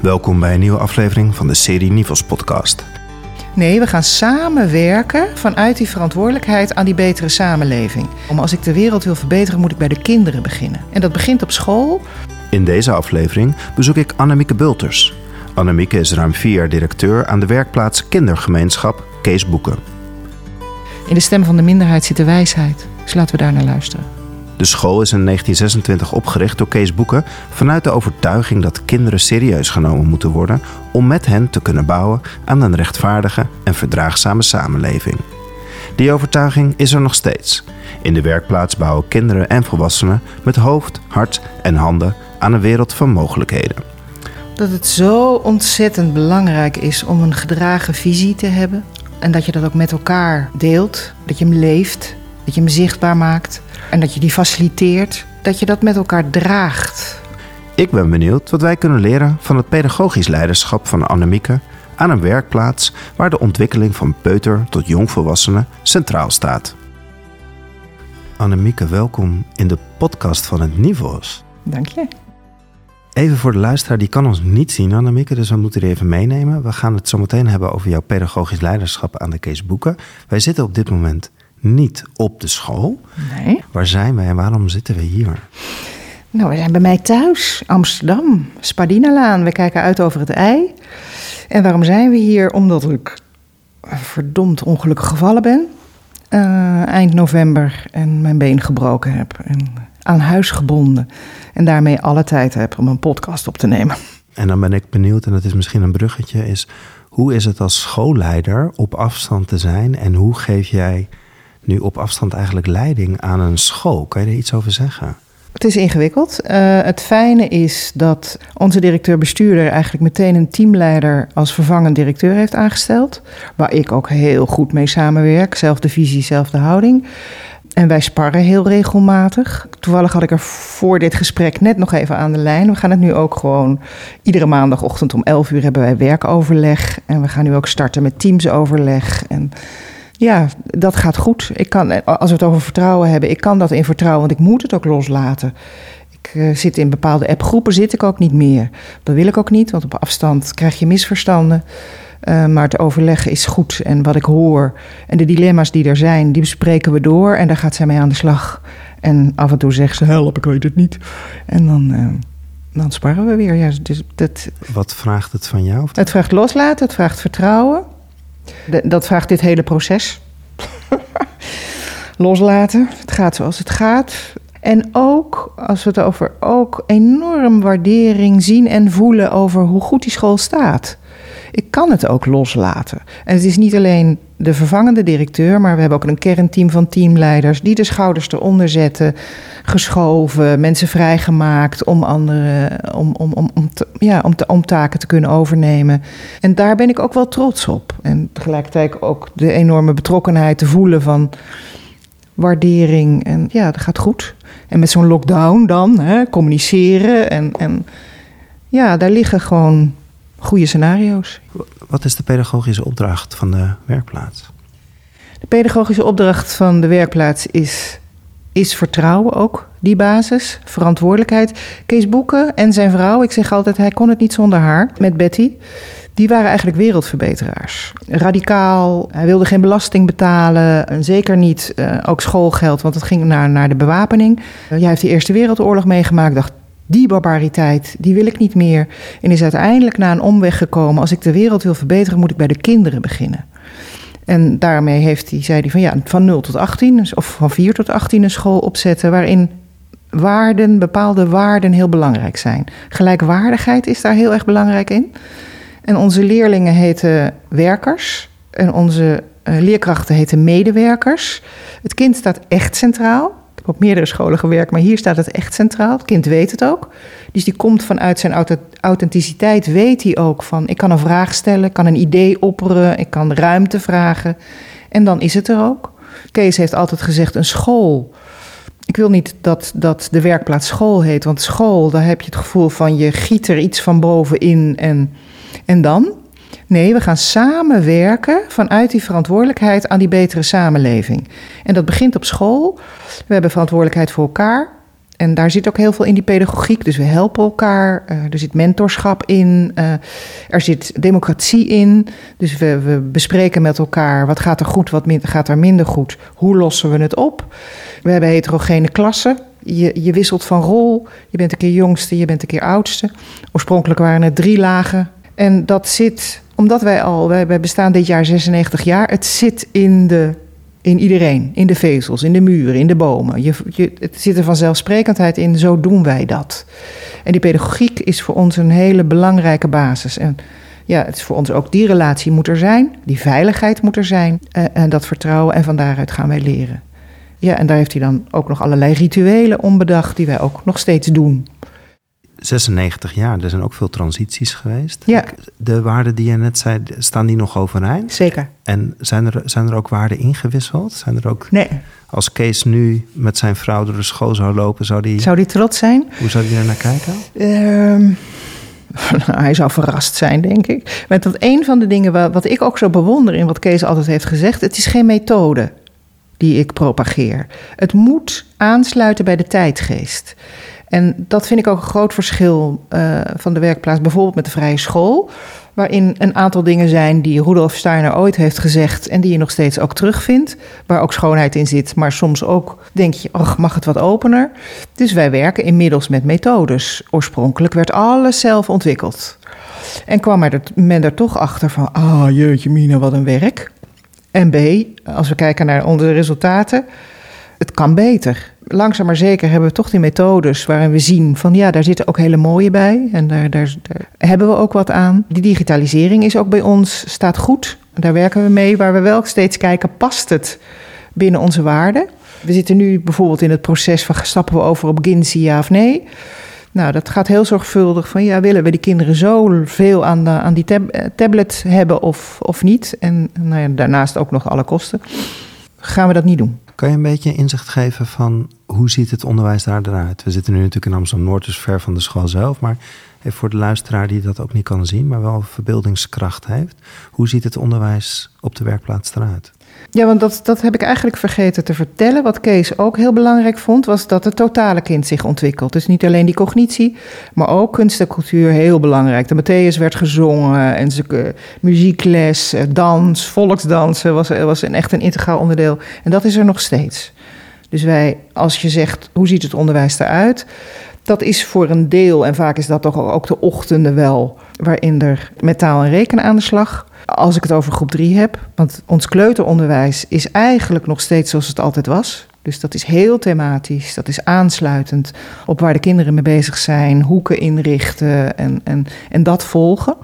Welkom bij een nieuwe aflevering van de serie Nivels podcast. Nee, we gaan samenwerken vanuit die verantwoordelijkheid aan die betere samenleving. Om als ik de wereld wil verbeteren, moet ik bij de kinderen beginnen. En dat begint op school. In deze aflevering bezoek ik Annemieke Bulters. Annemieke is ruim vier jaar directeur aan de werkplaats Kindergemeenschap Kees Boeken. In de stem van de minderheid zit de wijsheid. Dus laten we daar naar luisteren. De school is in 1926 opgericht door Kees Boeken vanuit de overtuiging dat kinderen serieus genomen moeten worden om met hen te kunnen bouwen aan een rechtvaardige en verdraagzame samenleving. Die overtuiging is er nog steeds. In de werkplaats bouwen kinderen en volwassenen met hoofd, hart en handen aan een wereld van mogelijkheden. Dat het zo ontzettend belangrijk is om een gedragen visie te hebben. En dat je dat ook met elkaar deelt. Dat je hem leeft. Dat je hem zichtbaar maakt. En dat je die faciliteert. Dat je dat met elkaar draagt. Ik ben benieuwd wat wij kunnen leren van het pedagogisch leiderschap van Annemieke aan een werkplaats waar de ontwikkeling van peuter tot jongvolwassenen centraal staat. Annemieke, welkom in de podcast van het Nivos. Dank je. Even voor de luisteraar, die kan ons niet zien, Annemieke, dus we moeten die even meenemen. We gaan het zo meteen hebben over jouw pedagogisch leiderschap aan de Kees Boeken. Wij zitten op dit moment niet op de school. Nee. Waar zijn we en waarom zitten we hier? Nou, we zijn bij mij thuis, Amsterdam, Spadinalaan. We kijken uit over het ei. En waarom zijn we hier? Omdat ik verdomd ongelukkig gevallen ben. Uh, eind november en mijn been gebroken heb. En aan huis gebonden. En daarmee alle tijd heb om een podcast op te nemen. En dan ben ik benieuwd, en dat is misschien een bruggetje, is hoe is het als schoolleider op afstand te zijn en hoe geef jij nu op afstand eigenlijk leiding aan een school? Kan je er iets over zeggen? Het is ingewikkeld. Uh, het fijne is dat onze directeur-bestuurder eigenlijk meteen een teamleider als vervangend directeur heeft aangesteld. Waar ik ook heel goed mee samenwerk. Zelfde visie, zelfde houding. En wij sparren heel regelmatig. Toevallig had ik er voor dit gesprek net nog even aan de lijn. We gaan het nu ook gewoon iedere maandagochtend om 11 uur hebben wij werkoverleg. En we gaan nu ook starten met teamsoverleg. En ja, dat gaat goed. Ik kan, als we het over vertrouwen hebben, ik kan dat in vertrouwen, want ik moet het ook loslaten. Ik uh, zit in bepaalde appgroepen, zit ik ook niet meer. Dat wil ik ook niet, want op afstand krijg je misverstanden. Uh, maar het overleggen is goed. En wat ik hoor en de dilemma's die er zijn, die bespreken we door. En daar gaat zij mee aan de slag. En af en toe zegt ze: Help, ik weet het niet. En dan, uh, dan sparren we weer. Ja, dus dat, Wat vraagt het van jou? Het vraagt loslaten, het vraagt vertrouwen. De, dat vraagt dit hele proces. loslaten. Het gaat zoals het gaat. En ook, als we het over ook enorm waardering zien en voelen over hoe goed die school staat. Ik kan het ook loslaten. En het is niet alleen de vervangende directeur, maar we hebben ook een kernteam van teamleiders die de schouders eronder zetten, geschoven, mensen vrijgemaakt om andere, om, om, om, om, ja, om, om taken te kunnen overnemen. En daar ben ik ook wel trots op. En tegelijkertijd ook de enorme betrokkenheid te voelen van waardering. En ja, dat gaat goed. En met zo'n lockdown dan, hè, communiceren. En, en ja, daar liggen gewoon goede scenario's. Wat is de pedagogische opdracht van de werkplaats? De pedagogische opdracht van de werkplaats is, is vertrouwen ook, die basis, verantwoordelijkheid. Kees Boeken en zijn vrouw, ik zeg altijd, hij kon het niet zonder haar, met Betty. Die waren eigenlijk wereldverbeteraars. Radicaal, hij wilde geen belasting betalen, en zeker niet uh, ook schoolgeld, want het ging naar, naar de bewapening. Uh, jij heeft de Eerste Wereldoorlog meegemaakt, dacht, die barbariteit, die wil ik niet meer. En is uiteindelijk na een omweg gekomen, als ik de wereld wil verbeteren, moet ik bij de kinderen beginnen. En daarmee heeft hij, zei hij van ja, van 0 tot 18, of van 4 tot 18 een school opzetten waarin waarden, bepaalde waarden heel belangrijk zijn. Gelijkwaardigheid is daar heel erg belangrijk in. En onze leerlingen heten werkers en onze uh, leerkrachten heten medewerkers. Het kind staat echt centraal. Op meerdere scholen gewerkt, maar hier staat het echt centraal. Het kind weet het ook. Dus die komt vanuit zijn authenticiteit, weet hij ook van... ik kan een vraag stellen, ik kan een idee opperen, ik kan ruimte vragen. En dan is het er ook. Kees heeft altijd gezegd, een school... Ik wil niet dat, dat de werkplaats school heet, want school, daar heb je het gevoel van je giet er iets van bovenin en, en dan. Nee, we gaan samenwerken vanuit die verantwoordelijkheid aan die betere samenleving. En dat begint op school. We hebben verantwoordelijkheid voor elkaar En daar zit ook heel veel in die pedagogiek. Dus we helpen elkaar. Uh, er zit mentorschap in. Uh, er zit democratie in. Dus we, we, bespreken met elkaar wat gaat er goed, wat gaat er minder goed. Hoe lossen we het op? We hebben heterogene klassen. Je, je wisselt van rol. Je bent een keer jongste, je bent een keer oudste. Oorspronkelijk waren het drie lagen. En dat zit, omdat wij al, wij, bestaan dit jaar 96 jaar. Het zit in de in iedereen, in de vezels, in de muren, in de bomen. Je, je, het zit er vanzelfsprekendheid in, zo doen wij dat. En die pedagogiek is voor ons een hele belangrijke basis. En ja, het is voor ons ook die relatie moet er zijn, die veiligheid moet er zijn eh, en dat vertrouwen. En van daaruit gaan wij leren. Ja, en daar heeft hij dan ook nog allerlei rituelen om bedacht die wij ook nog steeds doen. 96 jaar, er zijn ook veel transities geweest. Ja. De waarden die je net zei, staan die nog overeind? Zeker. En zijn er, zijn er ook waarden ingewisseld? Zijn er ook... Nee. Als Kees nu met zijn vrouw door de school zou lopen, zou die... Zou die trots zijn? Hoe zou die er naar kijken? Ehm, hij zou verrast zijn, denk ik. Maar dat een van de dingen wat, wat ik ook zo bewonder in wat Kees altijd heeft gezegd... het is geen methode die ik propageer. Het moet aansluiten bij de tijdgeest. En dat vind ik ook een groot verschil uh, van de werkplaats, bijvoorbeeld met de vrije school. Waarin een aantal dingen zijn die Rudolf Steiner ooit heeft gezegd en die je nog steeds ook terugvindt. Waar ook schoonheid in zit, maar soms ook denk je, ach, mag het wat opener? Dus wij werken inmiddels met methodes. Oorspronkelijk werd alles zelf ontwikkeld. En kwam er, men er toch achter van, ah jeetje mina, wat een werk. En B, als we kijken naar onze resultaten, het kan beter langzaam maar zeker hebben we toch die methodes waarin we zien van ja, daar zitten ook hele mooie bij. En daar, daar, hebben we ook wat aan. Die digitalisering is ook bij ons, staat goed. Daar werken we mee, waar we wel steeds kijken, past het binnen onze waarden? We zitten nu bijvoorbeeld in het proces van stappen we over op Ginsi ja of nee. Nou, dat gaat heel zorgvuldig van ja, willen we die kinderen zo veel aan, de, aan die tab tablet hebben of, of niet? En nou ja, daarnaast ook nog alle kosten. Gaan we dat niet doen? Kan je een beetje inzicht geven van hoe ziet het onderwijs daar eruit? We zitten nu natuurlijk in Amsterdam-Noord, dus ver van de school zelf. Maar voor de luisteraar die dat ook niet kan zien, maar wel verbeeldingskracht heeft. Hoe ziet het onderwijs op de werkplaats eruit? Ja, want dat, dat heb ik eigenlijk vergeten te vertellen. Wat Kees ook heel belangrijk vond, was dat het totale kind zich ontwikkelt. Dus niet alleen die cognitie, maar ook kunst en cultuur heel belangrijk. De Matthäus werd gezongen en ze, muziekles, eh, dans, volksdansen was, was een, echt een integraal onderdeel. En dat is er nog steeds. Dus wij, als je zegt, hoe ziet het onderwijs eruit? Dat is voor een deel, en vaak is dat toch ook de ochtenden wel, waarin er met taal en rekenen aan de slag. Als ik het over groep 3 heb, want ons kleuteronderwijs is eigenlijk nog steeds zoals het altijd was. Dus dat is heel thematisch, dat is aansluitend op waar de kinderen mee bezig zijn, hoeken inrichten en, en, en dat volgen.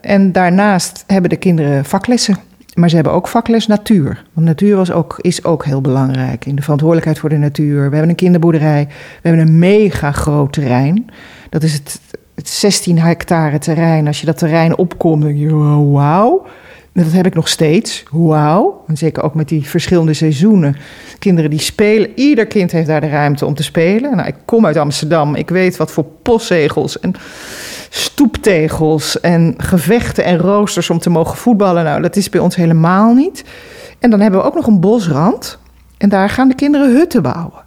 En daarnaast hebben de kinderen vaklessen. Maar ze hebben ook vakles natuur. Want natuur was ook, is ook heel belangrijk. In de verantwoordelijkheid voor de natuur. We hebben een kinderboerderij. We hebben een mega groot terrein. Dat is het, het 16 hectare terrein. Als je dat terrein opkomt, denk je, wauw. Dat heb ik nog steeds. Wauw. En zeker ook met die verschillende seizoenen. Kinderen die spelen. Ieder kind heeft daar de ruimte om te spelen. Nou, ik kom uit Amsterdam. Ik weet wat voor postzegels en stoeptegels en gevechten en roosters om te mogen voetballen. Nou, dat is bij ons helemaal niet. En dan hebben we ook nog een bosrand. En daar gaan de kinderen hutten bouwen.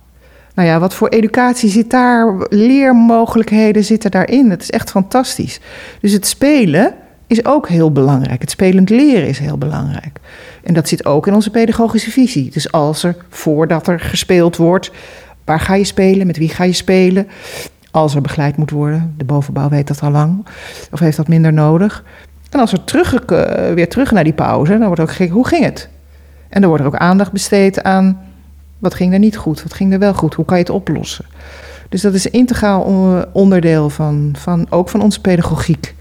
Nou ja, wat voor educatie zit daar, leermogelijkheden zitten daarin. Het is echt fantastisch. Dus het spelen is ook heel belangrijk. Het spelend leren is heel belangrijk. En dat zit ook in onze pedagogische visie. Dus als er, voordat er gespeeld wordt, waar ga je spelen, met wie ga je spelen, als er begeleid moet worden. De bovenbouw weet dat al lang, of heeft dat minder nodig. En als we terug, uh, weer terug naar die pauze, dan wordt ook gekeken, hoe ging het? En dan wordt er ook aandacht besteed aan, wat ging er niet goed, wat ging er wel goed, hoe kan je het oplossen? Dus dat is een integraal onderdeel van, van ook van onze pedagogiek.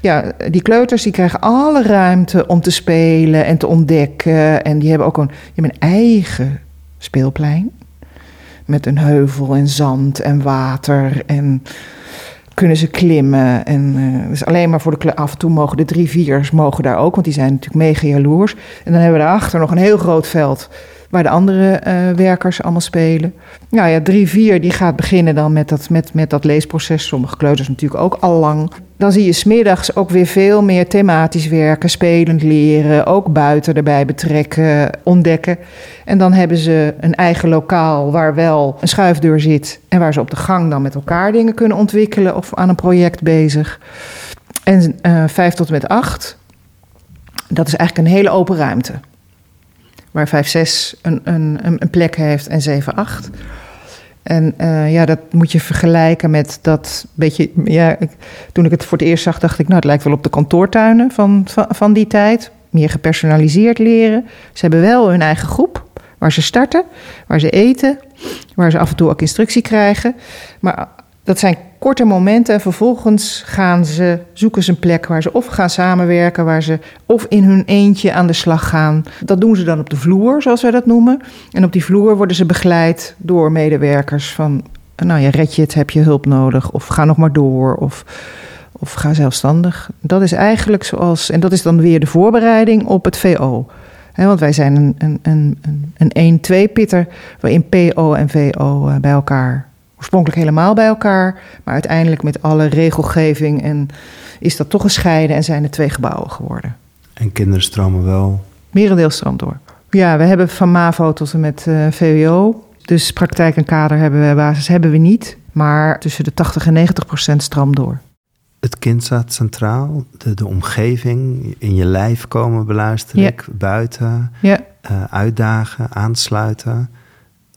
Ja, die kleuters die krijgen alle ruimte om te spelen en te ontdekken. En die hebben ook een, die hebben een eigen speelplein met een heuvel en zand en water en kunnen ze klimmen. En uh, dus alleen maar voor de af en toe mogen de drie viers mogen daar ook, want die zijn natuurlijk mega jaloers. En dan hebben we daarachter nog een heel groot veld waar de andere eh, werkers allemaal spelen. Nou ja, drie, vier die gaat beginnen dan met dat, met, met dat leesproces. Sommige kleuters natuurlijk ook al lang. Dan zie je smiddags ook weer veel meer thematisch werken, spelend leren, ook buiten erbij betrekken, ontdekken. En dan hebben ze een eigen lokaal waar wel een schuifdeur zit en waar ze op de gang dan met elkaar dingen kunnen ontwikkelen of aan een project bezig. En uh, vijf tot en met acht, dat is eigenlijk een hele open ruimte. Waar 5, 6 een, een, een plek heeft en 7, 8. En uh, ja, dat moet je vergelijken met dat beetje. Ja, toen ik het voor het eerst zag, dacht ik, nou, het lijkt wel op de kantoortuinen van, van, van die tijd. Meer gepersonaliseerd leren. Ze hebben wel hun eigen groep waar ze starten, waar ze eten, waar ze af en toe ook instructie krijgen. Maar dat zijn korte momenten en vervolgens gaan ze, zoeken ze een plek waar ze of gaan samenwerken, waar ze of in hun eentje aan de slag gaan. Dat doen ze dan op de vloer, zoals wij dat noemen. En op die vloer worden ze begeleid door medewerkers van, nou ja, red je het, heb je hulp nodig of ga nog maar door of, of ga zelfstandig. Dat is eigenlijk zoals, en dat is dan weer de voorbereiding op het VO. want wij zijn een, een, een, een 1-2-pitter waarin PO en VO eh, bij elkaar oorspronkelijk helemaal bij elkaar, maar uiteindelijk met alle regelgeving en is dat toch gescheiden en zijn er twee gebouwen geworden. En kinderen stromen wel? Merendeel stroomt door. Ja, we hebben van MAVO tot en met uh, eh, VWO. Dus praktijk en kader hebben we, basis hebben we niet. Maar tussen de 80 en 90 procent stroomt door. Het kind staat centraal, de, de omgeving, in je lijf komen beluisteren, ja. buiten, ja. Uh, uitdagen, aansluiten.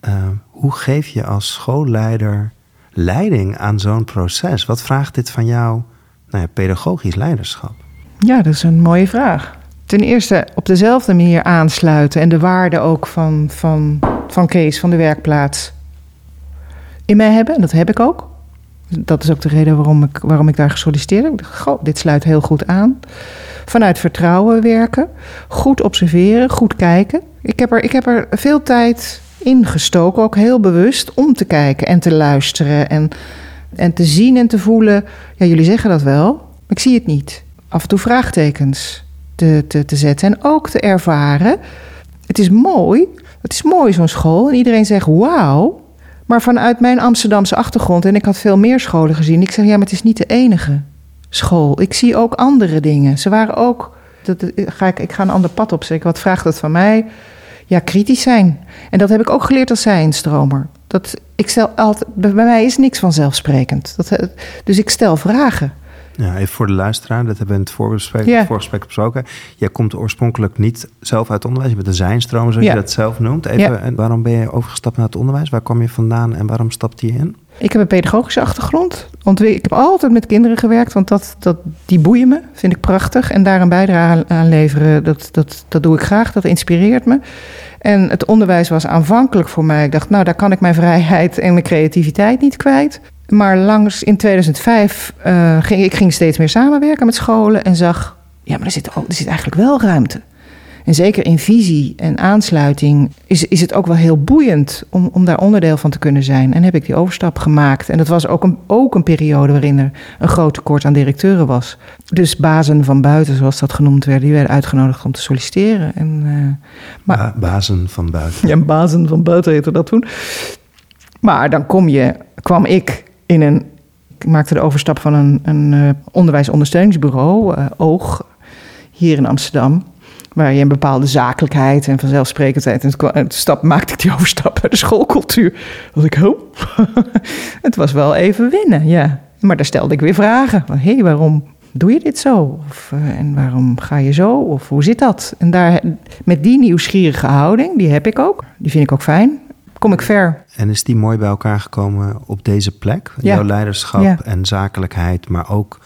Uh, hoe geef je als schoolleider leiding aan zo'n proces? Wat vraagt dit van jou, nou ja, pedagogisch leiderschap? Ja, dat is een mooie vraag. Ten eerste op dezelfde manier aansluiten en de waarde ook van, van, van Kees, van de werkplaats, in mij hebben. En dat heb ik ook. Dat is ook de reden waarom ik, waarom ik daar gesolliciteerd heb. Goh, dit sluit heel goed aan. Vanuit vertrouwen werken, goed observeren, goed kijken. Ik heb er, ik heb er veel tijd ingestoken, ook heel bewust, om te kijken en te luisteren en, en te zien en te voelen. Ja, jullie zeggen dat wel, maar ik zie het niet. Af en toe vraagtekens te, te, te zetten en ook te ervaren. Het is mooi, het is mooi zo'n school en iedereen zegt wauw. Maar vanuit mijn Amsterdamse achtergrond, en ik had veel meer scholen gezien, ik zeg ja, maar het is niet de enige school. Ik zie ook andere dingen. Ze waren ook, dat, ga ik, ik ga een ander pad op zeker. Wat vraagt dat van mij? Ja, kritisch zijn. En dat heb ik ook geleerd als zijnstromer. Dat ik stel altijd, bij mij is niks vanzelfsprekend. Dat, eh, dus ik stel vragen. Ja, even voor de luisteraar, dat hebben we in het voorgesprek, ja. voorgesprek besproken. Jij komt oorspronkelijk niet zelf uit het onderwijs, je bent een zijnstromer, zoals je dat zelf noemt. Even, en waarom ben je overgestapt naar het onderwijs? Waar kwam je vandaan en waarom stapte je in? Ik heb een pedagogische achtergrond. Ik heb altijd met kinderen gewerkt, want dat, dat, die boeien me, vind ik prachtig. En daar een bijdrage aan leveren, dat, dat, dat doe ik graag, dat inspireert me. En het onderwijs was aanvankelijk voor mij. Ik dacht, nou, daar kan ik mijn vrijheid en mijn creativiteit niet kwijt. Maar langs in 2005 uh, ging ik ging steeds meer samenwerken met scholen en zag, ja, maar er zit, er zit eigenlijk wel ruimte. En zeker in visie en aansluiting is, is het ook wel heel boeiend om, om daar onderdeel van te kunnen zijn. En heb ik die overstap gemaakt. En dat was ook een, ook een periode waarin er een groot tekort aan directeuren was. Dus bazen van buiten, zoals dat genoemd werd, die werden uitgenodigd om te solliciteren. En, uh, maar, bazen van buiten. Ja, bazen van buiten heette dat toen. Maar dan kom je, kwam ik in een. Ik maakte de overstap van een, een uh, onderwijsondersteuningsbureau, uh, OOG, hier in Amsterdam waar je een bepaalde zakelijkheid en vanzelfsprekendheid. En het stap, maakte ik die overstap naar de schoolcultuur. Was ik, oh, het was wel even winnen, ja. Maar daar stelde ik weer vragen. Hé, hey, waarom doe je dit zo? Of, uh, en waarom ga je zo? Of hoe zit dat? En daar, met die nieuwsgierige houding, die heb ik ook. Die vind ik ook fijn kom ik ver. En is die mooi bij elkaar gekomen op deze plek? Jouw leiderschap en zakelijkheid, maar ook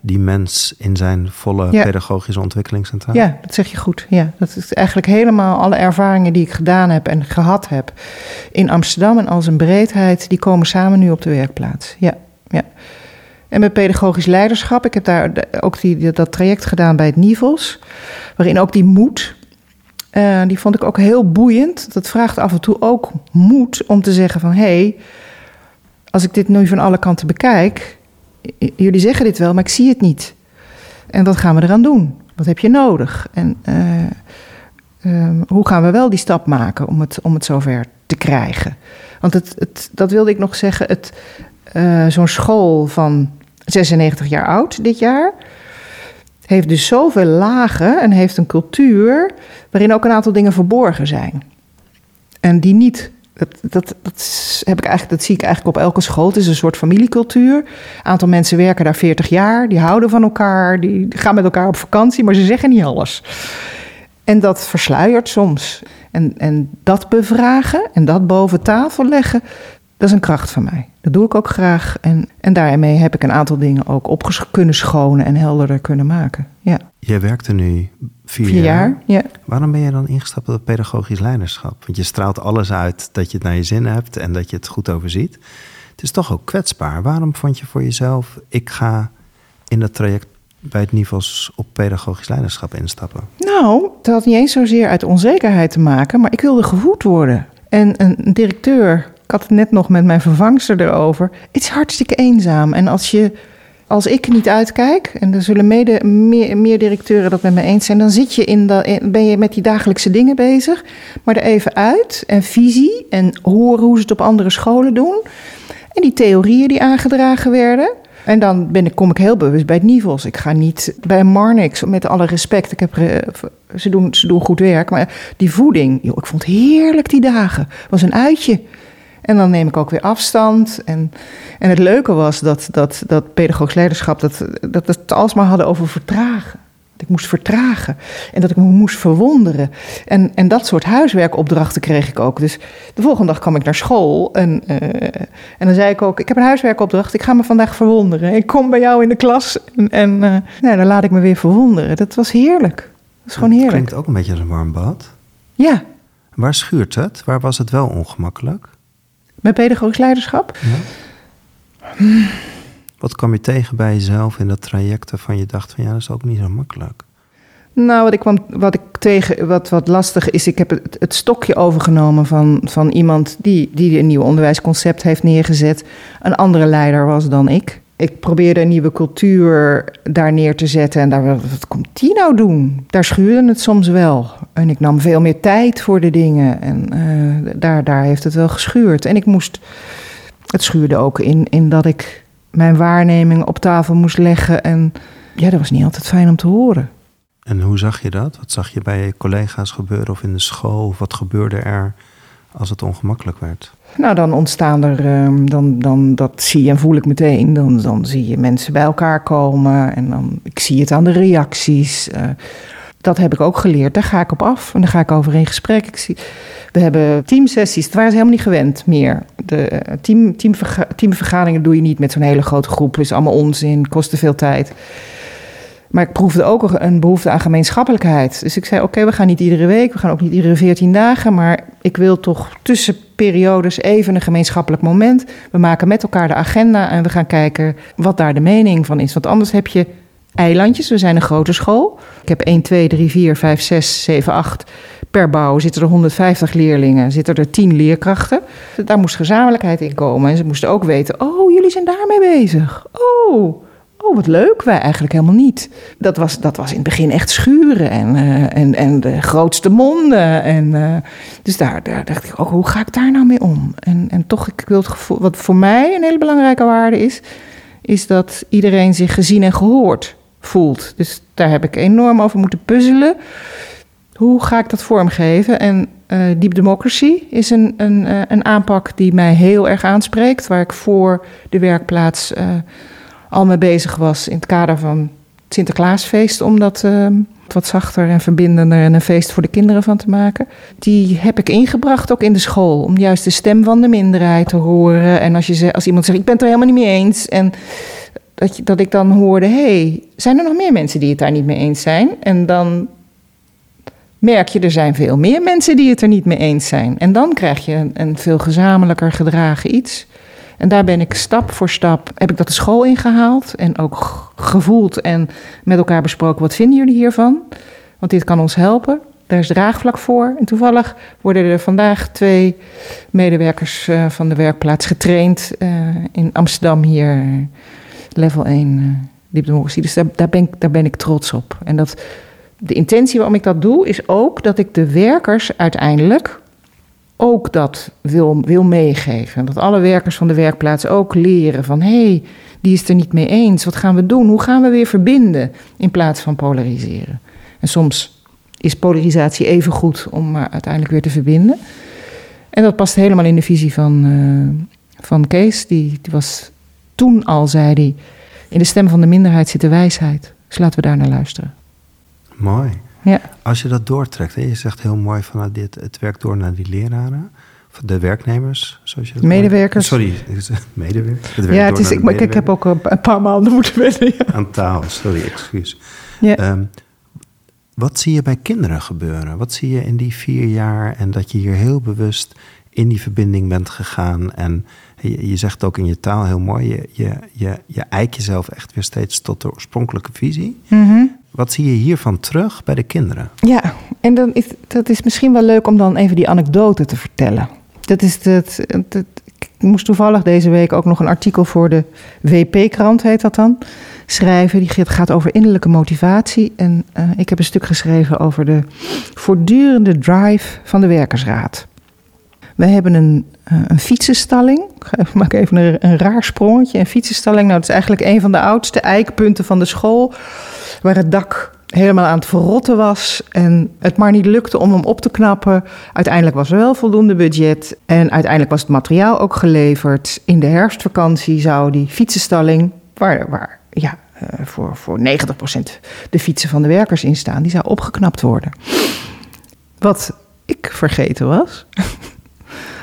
die mens in zijn volle pedagogische ontwikkeling centraal? Ja, dat zeg je goed. Ja, dat is eigenlijk helemaal alle ervaringen die ik gedaan heb en gehad heb in Amsterdam en als een breedheid, die komen samen nu op de werkplaats. Ja, ja. En met pedagogisch leiderschap, ik heb daar ook die, dat traject gedaan bij het Nivels, waarin ook die moed uh, die vond ik ook heel boeiend. Dat vraagt af en toe ook moed om te zeggen van... hé, hey, als ik dit nu van alle kanten bekijk... jullie zeggen dit wel, maar ik zie het niet. En wat gaan we eraan doen? Wat heb je nodig? En uh, ehm, hoe gaan we wel die stap maken om het, om het zover te krijgen? Want het, het, dat wilde ik nog zeggen, eh, zo'n school van 96 jaar oud dit jaar heeft dus zoveel lagen en heeft een cultuur waarin ook een aantal dingen verborgen zijn. En die niet dat, dat, dat, heb ik eigenlijk, dat zie ik eigenlijk op elke school. Het is een soort familiecultuur. Een aantal mensen werken daar 40 jaar, die houden van elkaar, die gaan met elkaar op vakantie, maar ze zeggen niet alles. En dat versluiert soms. En, en dat bevragen en dat boven tafel leggen, dat is een kracht van mij. Dat doe ik ook graag. En, en daarmee heb ik een aantal dingen ook op kunnen schonen en helderder kunnen maken. Ja. Je werkte nu vier, vier jaar. Ja. Waarom ben je dan ingestapt op pedagogisch leiderschap? Want je straalt alles uit dat je het naar je zin hebt en dat je het goed overziet. Het is toch ook kwetsbaar. Waarom vond je voor jezelf, ik ga in dat traject bij het Nivels op pedagogisch leiderschap instappen? Nou, het had niet eens zozeer uit onzekerheid te maken, maar ik wilde gevoed worden. En een directeur had het net nog met mijn vervangster erover. Het is hartstikke eenzaam. En als, je, als ik niet uitkijk, en er zullen mede, meer, meer directeuren dat met me eens zijn, dan zit je in de, ben je met die dagelijkse dingen bezig. Maar er even uit en visie en horen hoe ze het op andere scholen doen. En die theorieën die aangedragen werden. En dan kom ik heel bewust bij het Nivels. Ik ga niet bij Marnix, met alle respect. Ik heb, ze, doen, ze doen goed werk, maar die voeding, ik vond heerlijk die dagen. Was een uitje. En dan neem ik ook weer afstand. En, en het leuke was dat, dat, dat pedagogisch leiderschap, dat, dat het alsmaar hadden over vertragen. Dat ik moest vertragen en dat ik me moest verwonderen. En, en dat soort huiswerkopdrachten kreeg ik ook. Dus de volgende dag kwam ik naar school en, uh, en dan zei ik ook: Ik heb een huiswerkopdracht, ik ga me vandaag verwonderen. Ik kom bij jou in de klas en, en uh, nou, dan laat ik me weer verwonderen. Dat was heerlijk. Dat was gewoon heerlijk. klinkt ook een beetje als een warm bad. Ja. Waar schuurt het? Waar was het wel ongemakkelijk? Met pedagogisch leiderschap? Ja. Wat kwam je tegen bij jezelf in dat traject waarvan je dacht van ja, dat is ook niet zo makkelijk? Nou, wat ik, kwam, wat ik tegen, wat, wat lastig is, ik heb het, het stokje overgenomen van, van iemand die, die een nieuw onderwijsconcept heeft neergezet. Een andere leider was dan ik. Ik probeerde een nieuwe cultuur daar neer te zetten. En daar, wat komt die nou doen? Daar schuurde het soms wel. En ik nam veel meer tijd voor de dingen. En uh, daar, daar heeft het wel geschuurd. En ik moest. Het schuurde ook in, in dat ik mijn waarneming op tafel moest leggen. En ja, dat was niet altijd fijn om te horen. En hoe zag je dat? Wat zag je bij je collega's gebeuren of in de school? Of wat gebeurde er als het ongemakkelijk werd? Nou, dan ontstaan er, ehm, dan, dan, dat zie en voel ik meteen. Dan, dan zie je mensen bij elkaar komen en dan, ik zie het aan de reacties. Uh, dat heb ik ook geleerd. Daar ga ik op af en daar ga ik over in gesprek. Ik zie, we hebben teamsessies. Het waren ze helemaal niet gewend meer. De uh, team, teamverga teamvergaderingen doe je niet met zo'n hele grote groep. Is allemaal onzin, kost te veel tijd. Maar ik proefde ook een behoefte aan gemeenschappelijkheid. Dus ik zei: Oké, we gaan niet iedere week, we gaan ook niet iedere veertien dagen. Maar ik wil toch tussen periodes even een gemeenschappelijk moment. We maken met elkaar de agenda en we gaan kijken wat daar de mening van is. Want anders heb je eilandjes. We zijn een grote school. Ik heb 1, 2, 3, 4, 5, 6, 7, 8. Per bouw zitten er 150 leerlingen, zitten er 10 leerkrachten. Daar moest gezamenlijkheid in komen. En ze moesten ook weten: oh, jullie zijn daarmee bezig. Oh. Oh, wat leuk, wij eigenlijk helemaal niet. Dat was, dat was in het begin echt schuren en, uh, en, en de grootste monden. En, uh, dus daar, daar dacht ik ook, hoe ga ik daar nou mee om? En, en toch, ik wil het gevoel, wat voor mij een hele belangrijke waarde is, is dat iedereen zich gezien en gehoord voelt. Dus daar heb ik enorm over moeten puzzelen. Hoe ga ik dat vormgeven? En uh, Deep Democracy is een, een, een aanpak die mij heel erg aanspreekt, waar ik voor de werkplaats al mee bezig was in het kader van het Sinterklaasfeest. Om dat uh, wat zachter en verbindender en een feest voor de kinderen van te maken. Die heb ik ingebracht ook in de school. Om juist de stem van de minderheid te horen. En als, je, als iemand zegt, ik ben het er helemaal niet mee eens. En dat, je, dat ik dan hoorde, hey, zijn er nog meer mensen die het daar niet mee eens zijn? En dan merk je, er zijn veel meer mensen die het er niet mee eens zijn. En dan krijg je een, een veel gezamenlijker gedragen iets. En daar ben ik stap voor stap, heb ik dat de school ingehaald en ook gevoeld en met elkaar besproken, wat vinden jullie hiervan? Want dit kan ons helpen. Daar is draagvlak voor. En toevallig worden er vandaag twee medewerkers uh, van de werkplaats getraind uh, in Amsterdam hier, level 1 uh, diepdemocratie. Dus daar, daar, ben ik, daar ben ik trots op. En dat, de intentie waarom ik dat doe, is ook dat ik de werkers uiteindelijk ook dat wil, wil meegeven. Dat alle werkers van de werkplaats ook leren van hé, hey, die is er niet mee eens. Wat gaan we doen? Hoe gaan we weer verbinden in plaats van polariseren? En soms is polarisatie even goed om maar uiteindelijk weer te verbinden. En dat past helemaal in de visie van, uh, van Kees. Die, die was toen al, zei hij, in de stem van de minderheid zit de wijsheid. Dus laten we daar naar luisteren. Mooi. Ja. Als je dat doortrekt, hè, je zegt heel mooi van nou, dit, het werkt door naar die leraren. De werknemers, zoals je dat Medewerkers. Sorry, medewerkers. Het ja, het is, ik, ik heb ook een paar maanden moeten wennen. Ja. Aan taal, sorry, excuus. Ja. Um, wat zie je bij kinderen gebeuren? Wat zie je in die vier jaar en dat je hier heel bewust in die verbinding bent gegaan? En je, je zegt ook in je taal heel mooi, je, je, je, je eik jezelf echt weer steeds tot de oorspronkelijke visie. Mm wat zie je hiervan terug bij de kinderen? Ja, en dan is, dat is misschien wel leuk om dan even die anekdote te vertellen. Dat is het, ik moest toevallig deze week ook nog een artikel voor de WP-krant, heet dat dan, schrijven. Die gaat over innerlijke motivatie. En uh, ik heb een stuk geschreven over de voortdurende drive van de werkersraad. We hebben een, uh, een fietsenstalling. Ik maak even een, een raar sprongetje. Een fietsenstalling, nou, dat is eigenlijk een van de oudste eikpunten van de school waar het dak helemaal aan het verrotten was en het maar niet lukte om hem op te knappen. Uiteindelijk was er wel voldoende budget en uiteindelijk was het materiaal ook geleverd. In de herfstvakantie zou die fietsenstalling, waar, waar ja, eh, voor, voor 90% de fietsen van de werkers in staan, die zou opgeknapt worden. Wat ik vergeten was,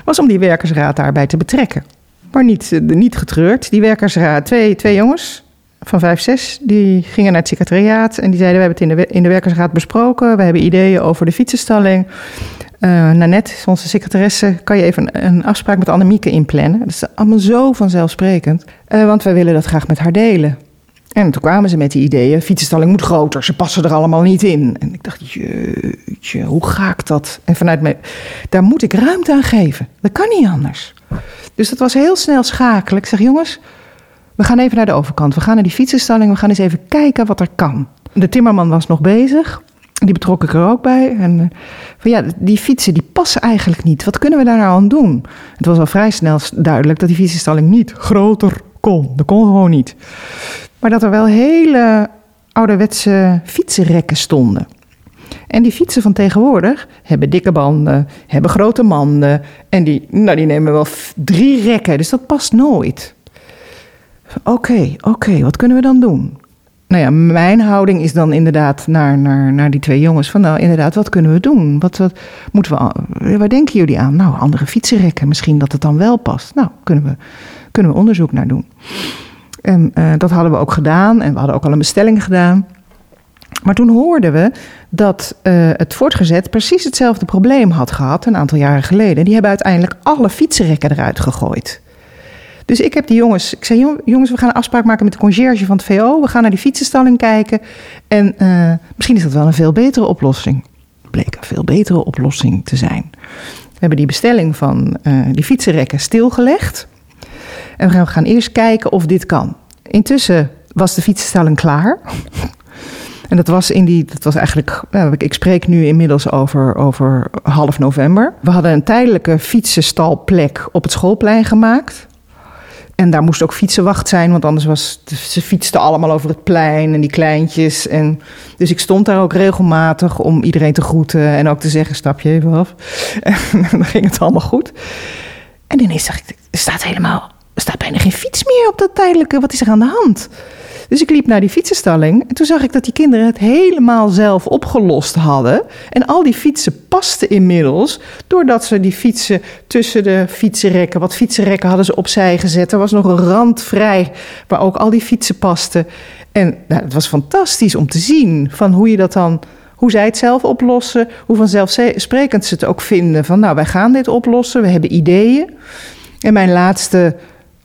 was om die werkersraad daarbij te betrekken. Maar niet, eh, niet getreurd. Die werkersraad, twee, twee jongens, van 5, 6, die gingen naar het secretariaat en die zeiden: We hebben het in de, in de werkersraad besproken. We hebben ideeën over de fietsenstalling. Uh, Nanette, onze secretaresse, kan je even een, afspraak met Annemieke inplannen? Dat is allemaal zo vanzelfsprekend, uh, want wij willen dat graag met haar delen. En toen kwamen ze met die ideeën: fietsenstalling moet groter, ze passen er allemaal niet in. En ik dacht: jeetje, hoe ga ik dat? En vanuit mij, daar moet ik ruimte aan geven. Dat kan niet anders. Dus dat was heel snel schakelen. Ik zeg: jongens we gaan even naar de overkant. We gaan naar die fietsenstalling. We gaan eens even kijken wat er kan. De timmerman was nog bezig. Die betrok ik er ook bij. En uh, van ja, die fietsen die passen eigenlijk niet. Wat kunnen we daar nou aan doen? Het was al vrij snel duidelijk dat die fietsenstalling niet groter kon. Dat kon gewoon niet. Maar dat er wel hele ouderwetse fietsenrekken stonden. En die fietsen van tegenwoordig hebben dikke banden, hebben grote manden. En die, nou, die nemen wel drie rekken, dus dat past nooit. Oké, oké, wat kunnen we dan doen? Nou ja, mijn houding is dan inderdaad naar, naar, naar die twee jongens. Van nou, inderdaad, wat kunnen we doen? Wat, wat moeten we, waar denken jullie aan? Nou, andere fietsenrekken, misschien dat het dan wel past. Nou, kunnen we, kunnen we onderzoek naar doen. En uh, dat hadden we ook gedaan en we hadden ook al een bestelling gedaan. Maar toen hoorden we dat uh, het voortgezet precies hetzelfde probleem had gehad een aantal jaren geleden. Die hebben uiteindelijk alle fietsenrekken eruit gegooid. Dus ik heb die jongens, ik zei, jongens, we gaan een afspraak maken met de conciërge van het VO. We gaan naar die fietsenstalling kijken. En uh, misschien is dat wel een veel betere oplossing. Bleek een veel betere oplossing te zijn. We hebben die bestelling van die fietsenrekken stilgelegd. En we gaan eerst kijken of dit kan. Intussen was de fietsenstalling klaar. En dat was in die, dat was eigenlijk, nou, ik spreek nu inmiddels over, over half november. We hadden een tijdelijke fietsenstalplek op het schoolplein gemaakt. En daar moest ook fietsenwacht zijn, want anders was ze fietsten allemaal over het plein en die kleintjes. En, dus ik stond daar ook regelmatig om iedereen te groeten en ook te zeggen: stap je even af. En dan ging het allemaal goed. En ineens dacht ik: er staat helemaal, er staat bijna geen fiets meer op dat tijdelijke. Wat is er aan de hand? Dus ik liep naar die fietsenstalling en toen zag ik dat die kinderen het helemaal zelf opgelost hadden. En al die fietsen pasten inmiddels, doordat ze die fietsen tussen de fietsenrekken, wat fietsenrekken hadden ze opzij gezet. Er was nog een rand vrij waar ook al die fietsen pasten. En nou, het was fantastisch om te zien van hoe je dat dan hoe zij het zelf oplossen, hoe vanzelfsprekend ze het ook vinden. Van nou, wij gaan dit oplossen, we hebben ideeën. En mijn laatste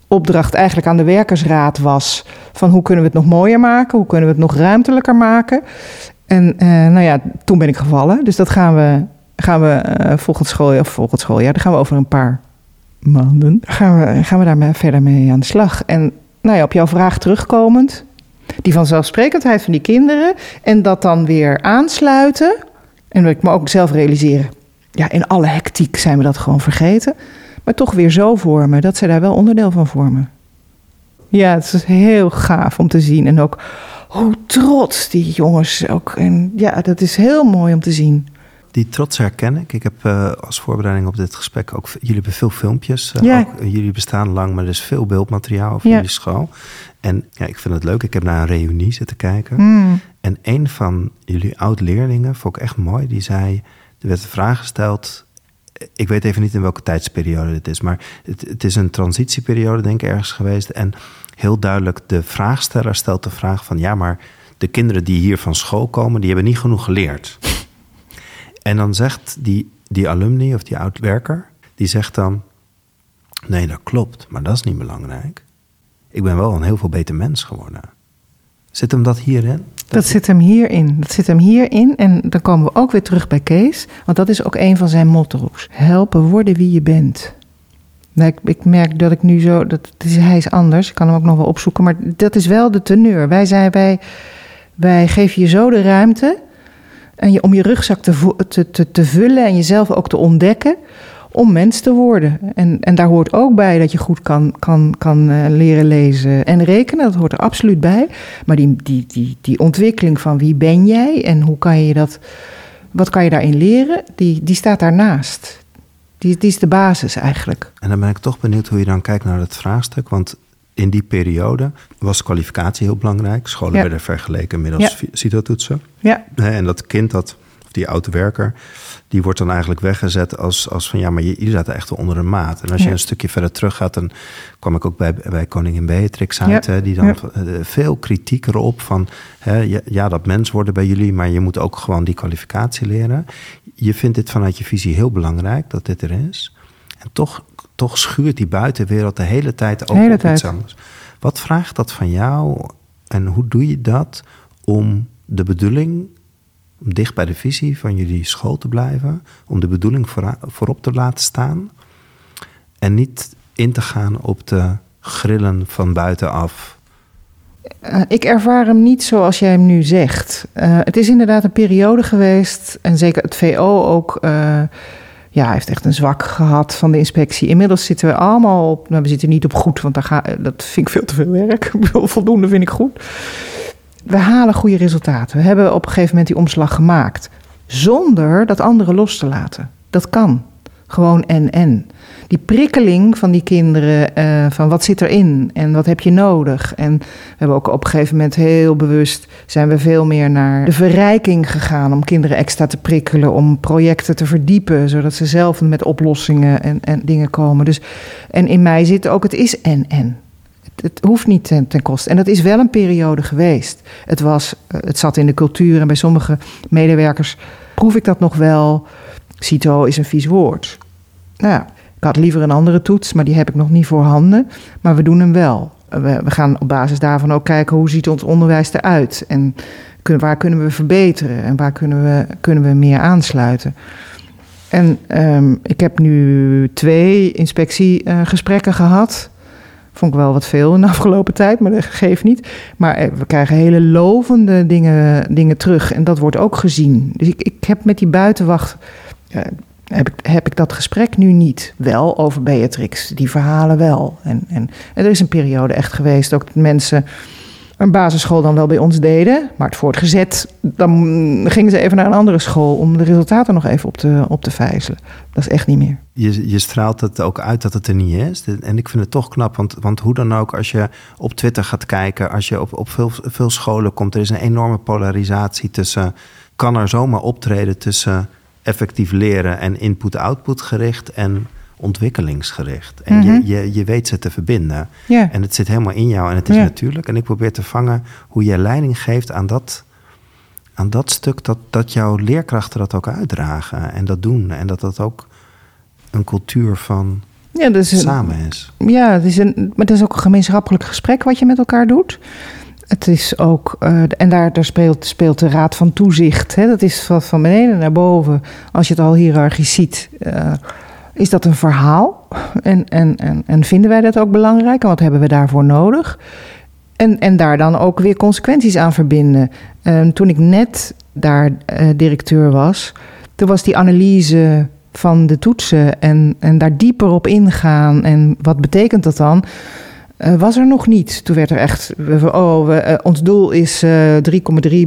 opdracht eigenlijk aan de werkersraad was van hoe kunnen we het nog mooier maken, hoe kunnen we het nog ruimtelijker maken. En uh, nou ja, toen ben ik gevallen. Dus dat gaan we, gaan we uh, volgend schooljaar, volgend schooljaar, daar gaan we over een paar maanden, gaan we, gaan we daar verder mee aan de slag. En nou ja, op jouw vraag terugkomend, Die vanzelfsprekendheid van die kinderen en dat dan weer aansluiten. En dat ik me ook zelf realiseren. Ja, in alle hectiek zijn we dat gewoon vergeten. Maar toch weer zo vormen dat ze daar wel onderdeel van vormen. Ja, het is heel gaaf om te zien. En ook hoe trots die jongens ook. En ja, dat is heel mooi om te zien. Die trots herken ik. Ik heb uh, als voorbereiding op dit gesprek ook... Jullie hebben veel filmpjes. Uh, Ja. ook, uh, jullie bestaan lang, maar er is veel beeldmateriaal over Ja. jullie school. En ja, ik vind het leuk. Ik heb naar een reunie zitten kijken. Mm. En een van jullie oud-leerlingen, vond ik echt mooi, die zei... Er werd een vraag gesteld... Ik weet even niet in welke tijdsperiode dit is... maar het, is een transitieperiode, denk ik, ergens geweest. En heel duidelijk, de vraagsteller stelt de vraag van... ja, maar de kinderen die hier van school komen... die hebben niet genoeg geleerd. En dan zegt die, die alumni of die oud-werker... die zegt dan... nee, dat klopt, maar dat is niet belangrijk. Ik ben wel een heel veel beter mens geworden. Zit hem dat hierin? Dat zit hem hierin. Dat zit hem hierin. En dan komen we ook weer terug bij Kees. Want dat is ook een van zijn motto's. Helpen worden wie je bent. Nou, ik, ik merk dat ik nu zo... Dat, is, hij is anders. Ik kan hem ook nog wel opzoeken. Maar dat is wel de teneur. Wij, zijn, wij, wij geven je zo de ruimte... En je, om je rugzak te, te, te, te vullen en jezelf ook te ontdekken... om mens te worden. En, en daar hoort ook bij dat je goed kan, kan, kan eh, leren lezen en rekenen. Dat hoort er absoluut bij. Maar die, die, die, die ontwikkeling van wie ben jij en hoe kan je dat, wat kan je daarin leren, die, die staat daarnaast. Die, die is de basis eigenlijk. En dan ben ik toch benieuwd hoe je dan kijkt naar het vraagstuk. Want in die periode was kwalificatie heel belangrijk. Scholen Ja. werden vergeleken middels Ja. CITO-toetsen. Ja, En dat kind, dat, die oude werker, die wordt dan eigenlijk weggezet als, als van ja, maar je, je zat echt onder een maat. En als je een stukje verder terug gaat, dan kwam ik ook bij, bij koningin Beatrix uit, Ja. hè, die dan Ja. eh, veel kritiek erop van hè, ja, dat mens worden bij jullie, maar je moet ook gewoon die kwalificatie leren. Je vindt dit vanuit je visie heel belangrijk dat dit er is. En toch, toch schuurt die buitenwereld de hele tijd ook hele iets anders. Wat vraagt dat van jou en hoe doe je dat om de bedoeling, om dicht bij de visie van jullie school te blijven, om de bedoeling voorop te laten staan en niet in te gaan op de grillen van buitenaf? Eh, ik ervaar hem niet zoals jij hem nu zegt. Eh, het is inderdaad een periode geweest, en zeker het VO ook. eh, ja, heeft echt een zwak gehad van de inspectie. Inmiddels zitten we allemaal op. Nou, we zitten niet op goed, want daar ga, dat vind ik veel te veel werk. Voldoende vind ik goed. We halen goede resultaten. We hebben op een gegeven moment die omslag gemaakt. Zonder dat anderen los te laten. Dat kan. Gewoon en en. Die prikkeling van die kinderen, eh, van wat zit erin en wat heb je nodig. En we hebben ook op een gegeven moment heel bewust, zijn we veel meer naar de verrijking gegaan. Om kinderen extra te prikkelen, om projecten te verdiepen. Zodat ze zelf met oplossingen en, en dingen komen. Dus, en in mij zit ook, het is en en. Het, hoeft niet ten, ten koste. En dat is wel een periode geweest. Het, was, eh, het zat in de cultuur en bij sommige medewerkers proef ik dat nog wel. CITO is een vies woord. Nou ja, ik had liever een andere toets, maar die heb ik nog niet voorhanden. Maar we doen hem wel. We, we gaan op basis daarvan ook kijken hoe ziet ons onderwijs eruit. En waar kunnen we verbeteren en waar kunnen we, kunnen we meer aansluiten. En ehm, ik heb nu twee inspectiegesprekken gehad. Vond ik wel wat veel in de afgelopen tijd, maar dat geeft niet. Maar eh, we krijgen hele lovende dingen, dingen terug. En dat wordt ook gezien. Dus ik, ik heb met die buitenwacht. heb, ik, heb ik dat gesprek nu niet. Wel over Beatrix. Die verhalen wel. En, en, en er is een periode echt geweest ook dat mensen een basisschool dan wel bij ons deden. Maar het voortgezet, dan gingen ze even naar een andere school om de resultaten nog even op te, op te vijzelen. Dat is echt niet meer. Je, je straalt het ook uit dat het er niet is. En ik vind het toch knap, want, want hoe dan ook, als je op Twitter gaat kijken, als je op, op veel, veel scholen komt, er is een enorme polarisatie tussen, kan er zomaar optreden tussen effectief leren en input-output gericht en ontwikkelingsgericht. En Mhm. je, je, je weet ze te verbinden. En het zit helemaal in jou en het is natuurlijk. En ik probeer te vangen hoe je leiding geeft aan dat, aan dat stuk dat, dat jouw leerkrachten dat ook uitdragen en dat doen. En dat dat ook een cultuur van Ja, dus een- samen is. Ja, het is een, maar het is ook een gemeenschappelijk gesprek wat je met elkaar doet. Het is ook, eh, en daar, daar speelt, speelt de raad van toezicht. Hè, dat is van, van beneden naar boven. Als je het al hiërarchisch ziet, eh, is dat een verhaal. En, en, en, en vinden wij dat ook belangrijk? En wat hebben we daarvoor nodig? En, en daar dan ook weer consequenties aan verbinden. Ehm, toen ik net daar eh, directeur was, toen was die analyse van de toetsen en, en daar dieper op ingaan. En wat betekent dat dan? Uh, was er nog niet. Toen werd er echt, oh, we, uh, ons doel is uh, 3,3 bij,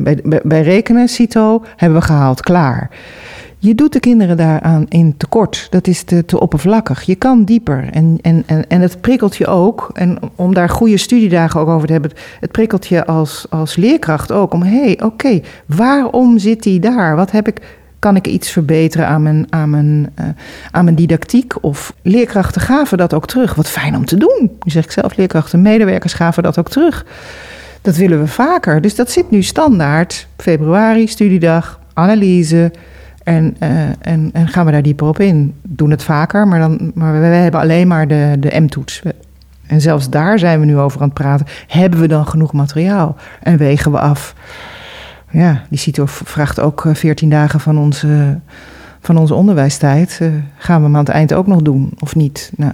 bij, bij, bij rekenen, CITO, hebben we gehaald, klaar. Je doet de kinderen daaraan in tekort. Dat is te, te oppervlakkig. Je kan dieper. En, en, en, en het prikkelt je ook. En om daar goede studiedagen ook over te hebben. Het prikkelt je als, als leerkracht ook. Om hé, hey, oké, waarom zit die daar? Wat heb ik kan ik iets verbeteren aan mijn, aan, mijn, uh, aan mijn didactiek? Of leerkrachten gaven dat ook terug. Wat fijn om te doen. Nu zeg ik zelf, leerkrachten, medewerkers gaven dat ook terug. Dat willen we vaker. Dus dat zit nu standaard. Februari, studiedag, analyse. En, uh, en, en gaan we daar dieper op in. Doen het vaker, maar, dan, maar we, hebben alleen maar de, de M-toets. En zelfs daar zijn we nu over aan het praten. Hebben we dan genoeg materiaal? En wegen we af ja, die CITO vraagt ook 14 eh, dagen van onze, van onze onderwijstijd. Uh, gaan we hem aan het eind ook nog doen of niet? Nou.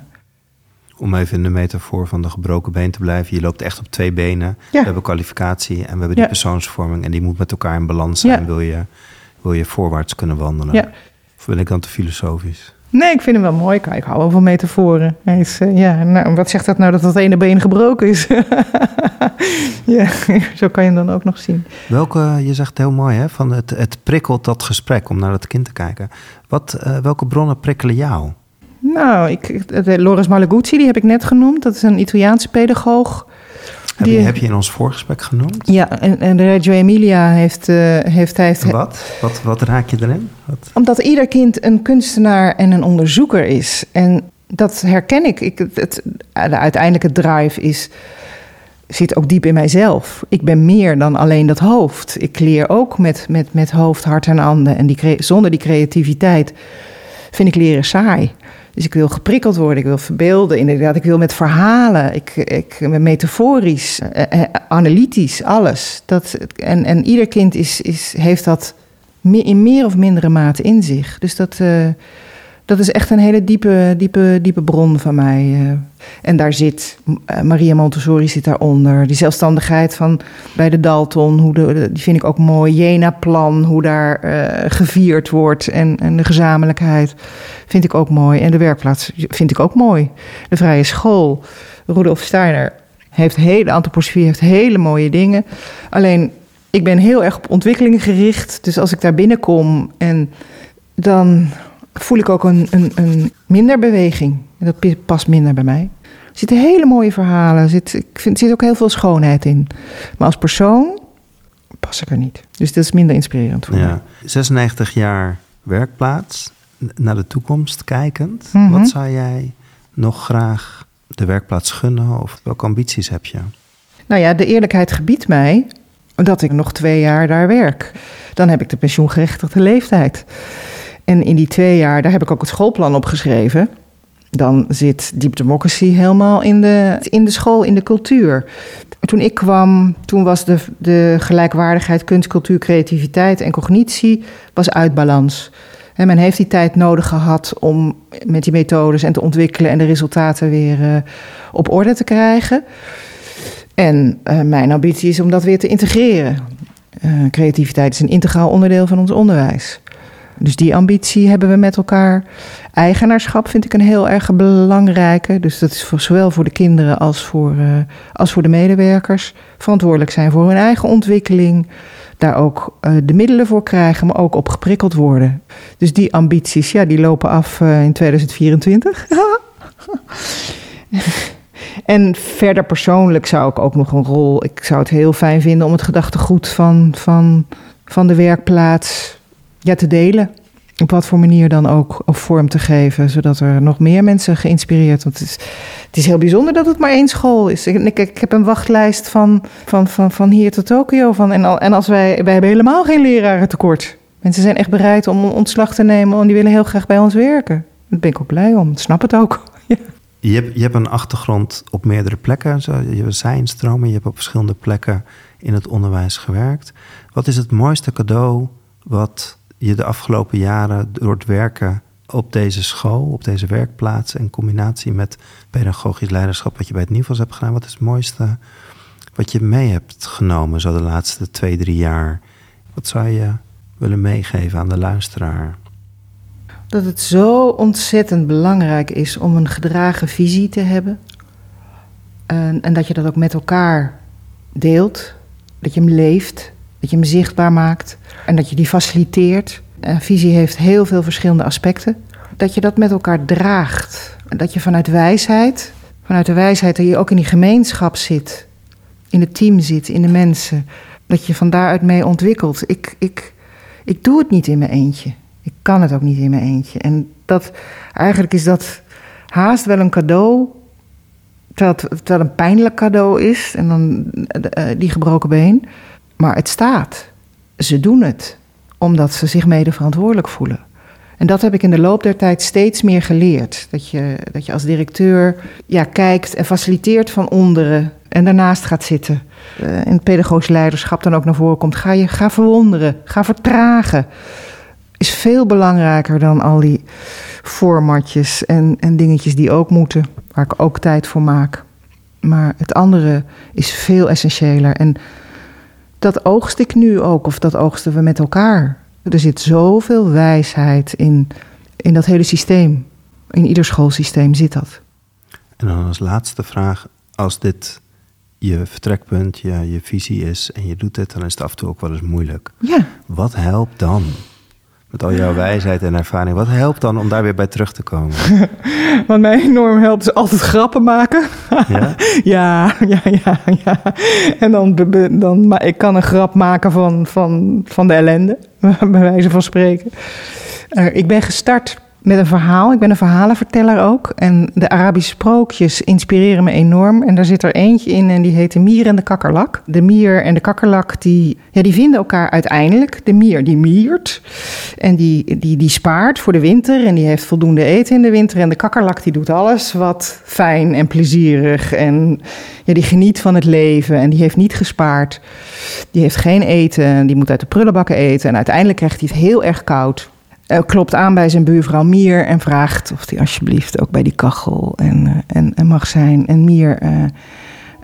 Om even in de metafoor van de gebroken been te blijven. Je loopt echt op twee benen. Ja. We hebben kwalificatie en we hebben die ja. persoonsvorming. En die moet met elkaar in balans zijn. Ja. Wil, je, wil je voorwaarts kunnen wandelen? Of ben ik dan te filosofisch? Nee, ik vind hem wel mooi. Ik hou wel van metaforen. Hij is, uh, ja, nou, wat zegt dat nou dat dat ene been gebroken is? ja, zo kan je hem dan ook nog zien. Welke, je zegt heel mooi, hè, van het, het prikkelt dat gesprek om naar het kind te kijken. Wat, uh, welke bronnen prikkelen jou? Nou, ik, de Loris Malaguzzi, die heb ik net genoemd. Dat is een Italiaanse pedagoog. Heb, die, je, heb je in ons voorgesprek genoemd? Ja, en, en de Reggio Emilia heeft... Uh, heeft, heeft wat? wat? Wat raak je erin? Wat? Omdat ieder kind een kunstenaar en een onderzoeker is. En dat herken ik. ik het, de uiteindelijke drive is, zit ook diep in mijzelf. Ik ben meer dan alleen dat hoofd. Ik leer ook met, met, met hoofd, hart en handen. En die, zonder die creativiteit vind ik leren saai. Dus ik wil geprikkeld worden, ik wil verbeelden, inderdaad. Ik wil met verhalen, ik, ik, metaforisch, eh, eh, analytisch, alles. Dat, en, en ieder kind is, is, heeft dat in meer of mindere mate in zich. Dus dat, uh, dat is echt een hele diepe, diepe, diepe bron van mij. Uh. En daar zit, uh, Maria Montessori zit daaronder. Die zelfstandigheid van bij de Dalton, hoe de, die vind ik ook mooi. Jena-plan, hoe daar gevierd wordt. En, en de gezamenlijkheid vind ik ook mooi. En de werkplaats vind ik ook mooi. De vrije school, Rudolf Steiner heeft hele, antroposofie heeft hele mooie dingen. Alleen ik ben heel erg op ontwikkeling gericht. Dus als ik daar binnenkom en dan voel ik ook een, een, een minder beweging. Dat past minder bij mij. Er zitten hele mooie verhalen. Zit, ik vind, er zit ook heel veel schoonheid in. Maar als persoon pas ik er niet. Dus dat is minder inspirerend voor ja. mij. 96 jaar werkplaats. Naar de toekomst kijkend. Mm -hmm. Wat zou jij nog graag de werkplaats gunnen? Of welke ambities heb je? Nou ja, de eerlijkheid gebiedt mij dat ik nog twee jaar daar werk. Dan heb ik de pensioengerechtigde leeftijd. En in die twee jaar, daar heb ik ook het schoolplan op geschreven. Dan zit Deep Democracy helemaal in de, in de school, in de cultuur. Toen ik kwam, toen was de, de gelijkwaardigheid kunst, cultuur, creativiteit en cognitie was uit balans. En men heeft die tijd nodig gehad om met die methodes en te ontwikkelen en de resultaten weer uh, op orde te krijgen. En uh, mijn ambitie is om dat weer te integreren. Uh, creativiteit is een integraal onderdeel van ons onderwijs. Dus die ambitie hebben we met elkaar. Eigenaarschap vind ik een heel erg belangrijke. Dus dat is zowel voor de kinderen als voor, uh, als voor de medewerkers. Verantwoordelijk zijn voor hun eigen ontwikkeling. Daar ook uh, de middelen voor krijgen, maar ook op geprikkeld worden. Dus die ambities, ja, die lopen af uh, in 2024. En verder persoonlijk zou ik ook nog een rol. Ik zou het heel fijn vinden om het gedachtegoed van, van, van de werkplaats ja, te delen. Op wat voor manier dan ook of vorm te geven, zodat er nog meer mensen geïnspireerd Want het is, het is heel bijzonder dat het maar één school is. Ik, ik, heb een wachtlijst van, van, van, van hier tot Tokio. Van, en, al, en als wij, wij hebben helemaal geen leraren tekort. Mensen zijn echt bereid om ontslag te nemen en die willen heel graag bij ons werken. Daar ben ik ook blij om. Ik snap het ook. Je hebt, je hebt een achtergrond op meerdere plekken. Je hebt zijnstromen, je hebt op verschillende plekken in het onderwijs gewerkt. Wat is het mooiste cadeau wat je de afgelopen jaren door het werken op deze school, op deze werkplaats... in combinatie met pedagogisch leiderschap... wat je bij het NIVOS hebt gedaan... wat is het mooiste wat je mee hebt genomen... zo de laatste twee, drie jaar? Wat zou je willen meegeven aan de luisteraar? Dat het zo ontzettend belangrijk is om een gedragen visie te hebben. En, en dat je dat ook met elkaar deelt. Dat je hem leeft, dat je hem zichtbaar maakt en dat je die faciliteert. Een visie heeft heel veel verschillende aspecten. Dat je dat met elkaar draagt. Dat je vanuit wijsheid, vanuit de wijsheid dat je ook in die gemeenschap zit, in het team zit, in de mensen, dat je van daaruit mee ontwikkelt. Ik, ik, ik doe het niet in mijn eentje. Ik kan het ook niet in mijn eentje. En dat, eigenlijk is dat haast wel een cadeau. Terwijl het, een pijnlijk cadeau is. En dan uh, die gebroken been. Maar het staat. Ze doen het. Omdat ze zich mede verantwoordelijk voelen. En dat heb ik in de loop der tijd steeds meer geleerd. Dat je, dat je als directeur ja, kijkt en faciliteert van onderen. En daarnaast gaat zitten. Uh, in het pedagogisch leiderschap dan ook naar voren komt. Ga je ga verwonderen. Ga vertragen is veel belangrijker dan al die formatjes en, en dingetjes die ook moeten, waar ik ook tijd voor maak. Maar het andere is veel essentiëler. En dat oogst ik nu ook, of dat oogsten we met elkaar. Er zit zoveel wijsheid in, in dat hele systeem. In ieder schoolsysteem zit dat. En dan als laatste vraag: als dit je vertrekpunt, je, je visie is en je doet dit, dan is het af en toe ook wel eens moeilijk. Ja. Wat helpt dan? Met al jouw wijsheid en ervaring. Wat helpt dan om daar weer bij terug te komen? Wat mij enorm helpt is altijd grappen maken. Ja? ja, ja, ja, ja. En dan, dan maar ik kan een grap maken van, van, van de ellende, bij wijze van spreken. Uh, ik ben gestart met een verhaal. Ik ben een verhalenverteller ook. En de Arabische sprookjes inspireren me enorm. En daar zit er eentje in en die heet de mier en de kakkerlak. De mier en de kakkerlak die, ja, die vinden elkaar uiteindelijk. De mier die miert en die, die, die spaart voor de winter. En die heeft voldoende eten in de winter. En de kakkerlak die doet alles wat fijn en plezierig. En ja, die geniet van het leven en die heeft niet gespaard. Die heeft geen eten, die moet uit de prullenbakken eten. En uiteindelijk krijgt hij het heel erg koud uh, klopt aan bij zijn buurvrouw Mier en vraagt of hij alsjeblieft ook bij die kachel en, uh, en, en, mag zijn. En Mier uh,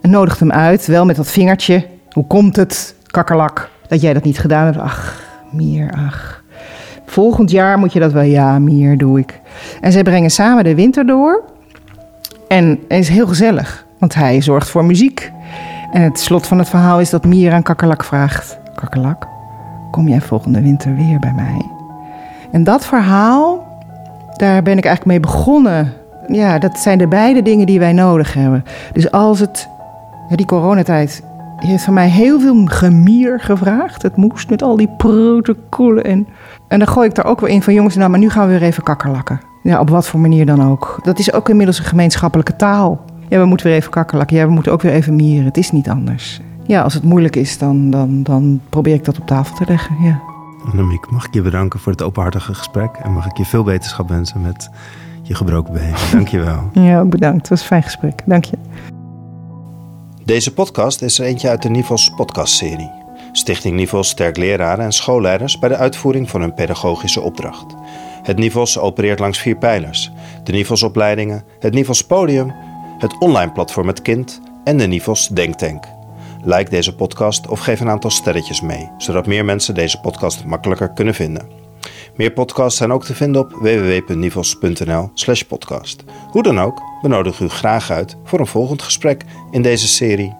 nodigt hem uit, wel met dat vingertje. Hoe komt het, kakkerlak, dat jij dat niet gedaan hebt? Ach, Mier, ach. Volgend jaar moet je dat wel. Ja, Mier, doe ik. En zij brengen samen de winter door. En het is heel gezellig, want hij zorgt voor muziek. En het slot van het verhaal is dat Mier aan kakkerlak vraagt: Kakkerlak, kom jij volgende winter weer bij mij? En dat verhaal, daar ben ik eigenlijk mee begonnen. Ja, dat zijn de beide dingen die wij nodig hebben. Dus als het, die coronatijd heeft van mij heel veel gemier gevraagd. Het moest met al die protocollen. En, en dan gooi ik er ook weer in van jongens, nou, maar nu gaan we weer even kakkerlakken. Ja, op wat voor manier dan ook. Dat is ook inmiddels een gemeenschappelijke taal. Ja, we moeten weer even kakkerlakken. Ja, we moeten ook weer even mieren. Het is niet anders. Ja, als het moeilijk is, dan, dan, dan probeer ik dat op tafel te leggen, ja. Annemiek, mag ik je bedanken voor het openhartige gesprek en mag ik je veel wetenschap wensen met je gebroken been. Dank je wel. Ja, bedankt. Het was een fijn gesprek. Dank je. Deze podcast is er eentje uit de Nivos podcastserie. Stichting Nivos sterkt leraren en schoolleiders bij de uitvoering van hun pedagogische opdracht. Het Nivos opereert langs vier pijlers. De Nivos opleidingen, het Nivos podium, het online platform Het Kind en de Nivos Denktank. Like deze podcast of geef een aantal sterretjes mee, zodat meer mensen deze podcast makkelijker kunnen vinden. Meer podcasts zijn ook te vinden op www.nivos.nl/podcast. Hoe dan ook, we nodigen u graag uit voor een volgend gesprek in deze serie